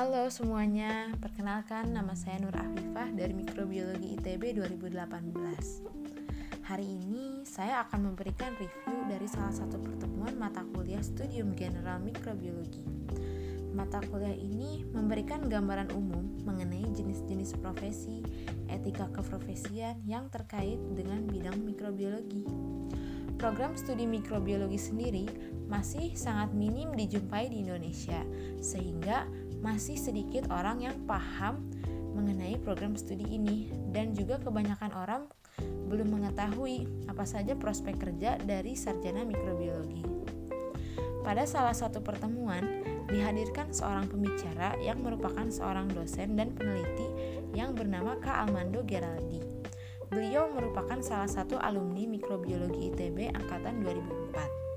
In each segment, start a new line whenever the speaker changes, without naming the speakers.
Halo semuanya, perkenalkan nama saya Nur Afifah dari Mikrobiologi ITB 2018. Hari ini saya akan memberikan review dari salah satu pertemuan mata kuliah Studium General Mikrobiologi. Mata kuliah ini memberikan gambaran umum mengenai jenis-jenis profesi, etika keprofesian yang terkait dengan bidang mikrobiologi. Program studi mikrobiologi sendiri masih sangat minim dijumpai di Indonesia, sehingga masih sedikit orang yang paham mengenai program studi ini, dan juga kebanyakan orang belum mengetahui apa saja prospek kerja dari sarjana mikrobiologi. Pada salah satu pertemuan, dihadirkan seorang pembicara yang merupakan seorang dosen dan peneliti yang bernama Kak Almando Geraldi. Beliau merupakan salah satu alumni mikrobiologi ITB angkatan 2004.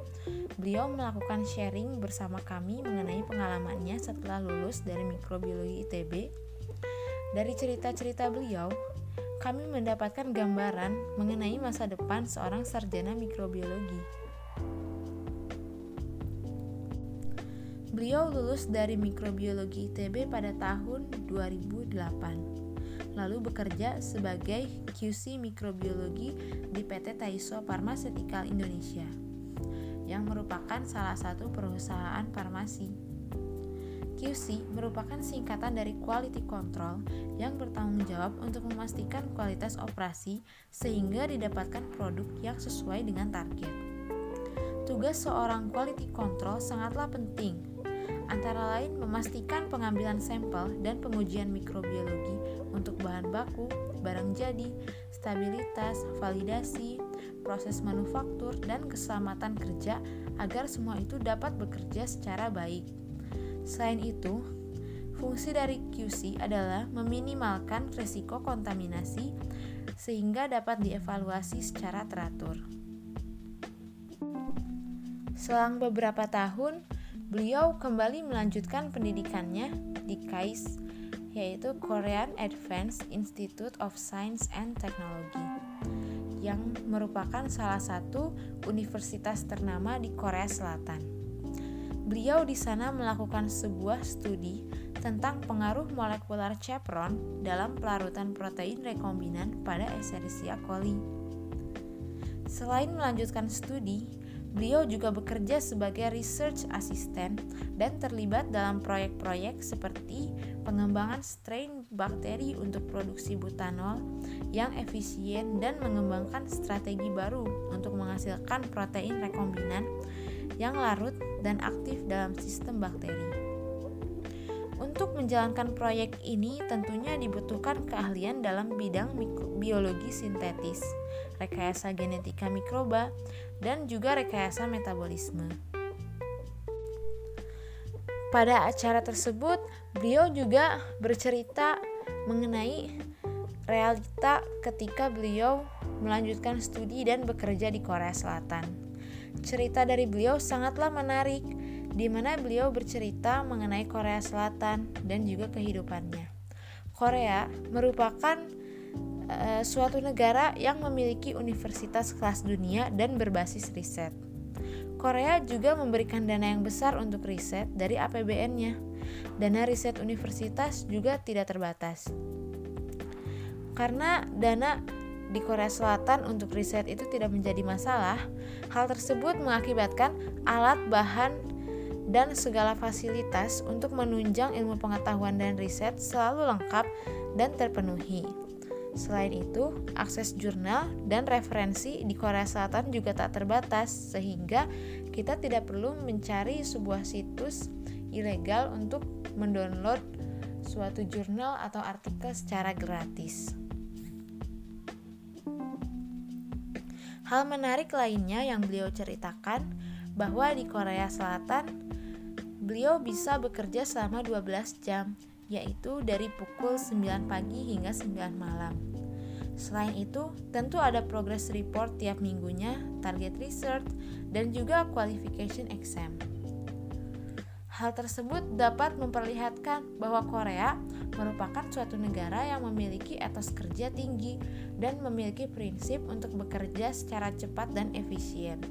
Beliau melakukan sharing bersama kami mengenai pengalamannya setelah lulus dari mikrobiologi ITB. Dari cerita-cerita beliau, kami mendapatkan gambaran mengenai masa depan seorang sarjana mikrobiologi. Beliau lulus dari mikrobiologi ITB pada tahun 2008 lalu bekerja sebagai QC mikrobiologi di PT Taiso Pharmaceutical Indonesia yang merupakan salah satu perusahaan farmasi. QC merupakan singkatan dari Quality Control yang bertanggung jawab untuk memastikan kualitas operasi sehingga didapatkan produk yang sesuai dengan target. Tugas seorang quality control sangatlah penting antara lain memastikan pengambilan sampel dan pengujian mikrobiologi untuk bahan baku, barang jadi, stabilitas, validasi, proses manufaktur, dan keselamatan kerja agar semua itu dapat bekerja secara baik. Selain itu, fungsi dari QC adalah meminimalkan risiko kontaminasi sehingga dapat dievaluasi secara teratur. Selang beberapa tahun, Beliau kembali melanjutkan pendidikannya di KAIS, yaitu Korean Advanced Institute of Science and Technology, yang merupakan salah satu universitas ternama di Korea Selatan. Beliau di sana melakukan sebuah studi tentang pengaruh molekular chevron dalam pelarutan protein rekombinan pada Escherichia coli. Selain melanjutkan studi, Beliau juga bekerja sebagai research assistant dan terlibat dalam proyek-proyek seperti pengembangan strain bakteri untuk produksi butanol yang efisien dan mengembangkan strategi baru untuk menghasilkan protein rekombinan yang larut dan aktif dalam sistem bakteri. Untuk menjalankan proyek ini tentunya dibutuhkan keahlian dalam bidang biologi sintetis, rekayasa genetika mikroba, dan juga rekayasa metabolisme. Pada acara tersebut, beliau juga bercerita mengenai realita ketika beliau melanjutkan studi dan bekerja di Korea Selatan. Cerita dari beliau sangatlah menarik di mana beliau bercerita mengenai Korea Selatan dan juga kehidupannya. Korea merupakan uh, suatu negara yang memiliki universitas kelas dunia dan berbasis riset. Korea juga memberikan dana yang besar untuk riset dari APBN-nya. Dana riset universitas juga tidak terbatas. Karena dana di Korea Selatan untuk riset itu tidak menjadi masalah, hal tersebut mengakibatkan alat bahan dan segala fasilitas untuk menunjang ilmu pengetahuan dan riset selalu lengkap dan terpenuhi. Selain itu, akses jurnal dan referensi di Korea Selatan juga tak terbatas, sehingga kita tidak perlu mencari sebuah situs ilegal untuk mendownload suatu jurnal atau artikel secara gratis. Hal menarik lainnya yang beliau ceritakan bahwa di Korea Selatan Beliau bisa bekerja selama 12 jam, yaitu dari pukul 9 pagi hingga 9 malam. Selain itu, tentu ada progress report tiap minggunya, target research, dan juga qualification exam. Hal tersebut dapat memperlihatkan bahwa Korea merupakan suatu negara yang memiliki etos kerja tinggi dan memiliki prinsip untuk bekerja secara cepat dan efisien.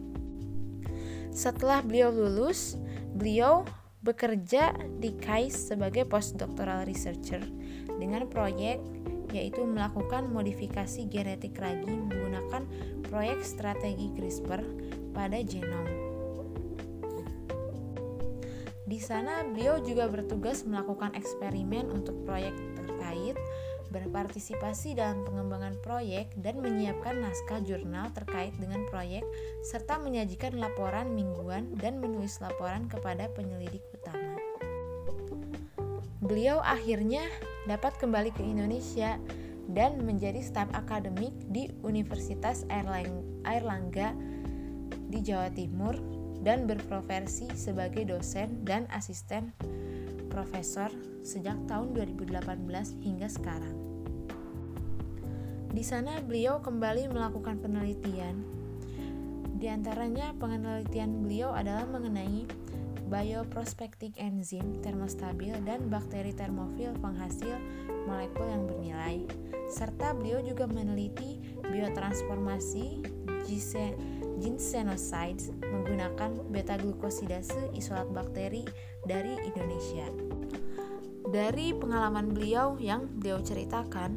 Setelah beliau lulus, beliau bekerja di KAIS sebagai postdoctoral researcher dengan proyek yaitu melakukan modifikasi genetik ragi menggunakan proyek strategi CRISPR pada genom. Di sana, beliau juga bertugas melakukan eksperimen untuk proyek terkait, berpartisipasi dalam pengembangan proyek, dan menyiapkan naskah jurnal terkait dengan proyek, serta menyajikan laporan mingguan dan menulis laporan kepada penyelidik. Beliau akhirnya dapat kembali ke Indonesia dan menjadi staf akademik di Universitas Airlangga di Jawa Timur dan berprofesi sebagai dosen dan asisten profesor sejak tahun 2018 hingga sekarang. Di sana beliau kembali melakukan penelitian. Di antaranya penelitian beliau adalah mengenai bioprospectic enzim termostabil dan bakteri termofil penghasil molekul yang bernilai. Serta beliau juga meneliti biotransformasi ginsenosides menggunakan beta-glukosidase isolat bakteri dari Indonesia. Dari pengalaman beliau yang beliau ceritakan,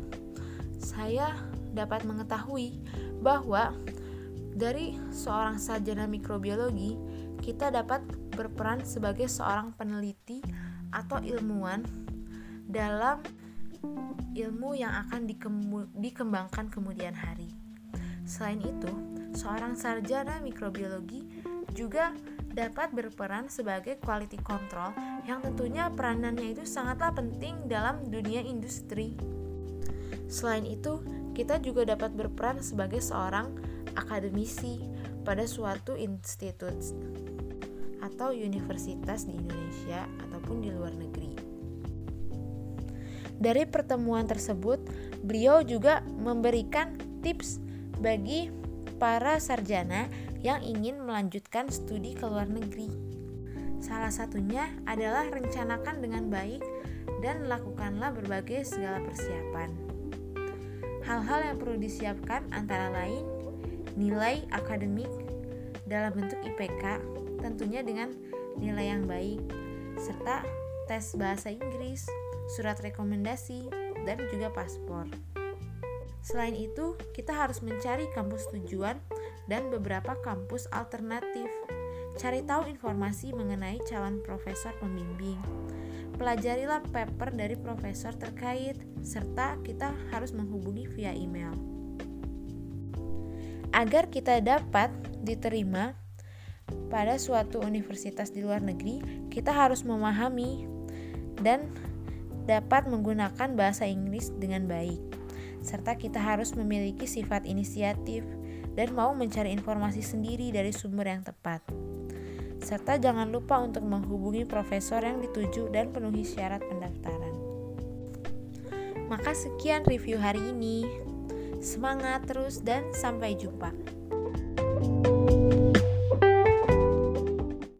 saya dapat mengetahui bahwa dari seorang sarjana mikrobiologi, kita dapat berperan sebagai seorang peneliti atau ilmuwan dalam ilmu yang akan dikembangkan kemudian hari. Selain itu, seorang sarjana mikrobiologi juga dapat berperan sebagai quality control yang tentunya peranannya itu sangatlah penting dalam dunia industri. Selain itu, kita juga dapat berperan sebagai seorang akademisi pada suatu institut atau universitas di Indonesia ataupun di luar negeri. Dari pertemuan tersebut, beliau juga memberikan tips bagi para sarjana yang ingin melanjutkan studi ke luar negeri. Salah satunya adalah rencanakan dengan baik dan lakukanlah berbagai segala persiapan. Hal-hal yang perlu disiapkan antara lain nilai akademik dalam bentuk IPK, tentunya dengan nilai yang baik, serta tes bahasa Inggris, surat rekomendasi, dan juga paspor. Selain itu, kita harus mencari kampus tujuan dan beberapa kampus alternatif. Cari tahu informasi mengenai calon profesor pembimbing. Pelajarilah paper dari profesor terkait, serta kita harus menghubungi via email. Agar kita dapat diterima pada suatu universitas di luar negeri, kita harus memahami dan dapat menggunakan bahasa Inggris dengan baik serta kita harus memiliki sifat inisiatif dan mau mencari informasi sendiri dari sumber yang tepat. Serta jangan lupa untuk menghubungi profesor yang dituju dan penuhi syarat pendaftaran. Maka sekian review hari ini. Semangat terus dan sampai jumpa.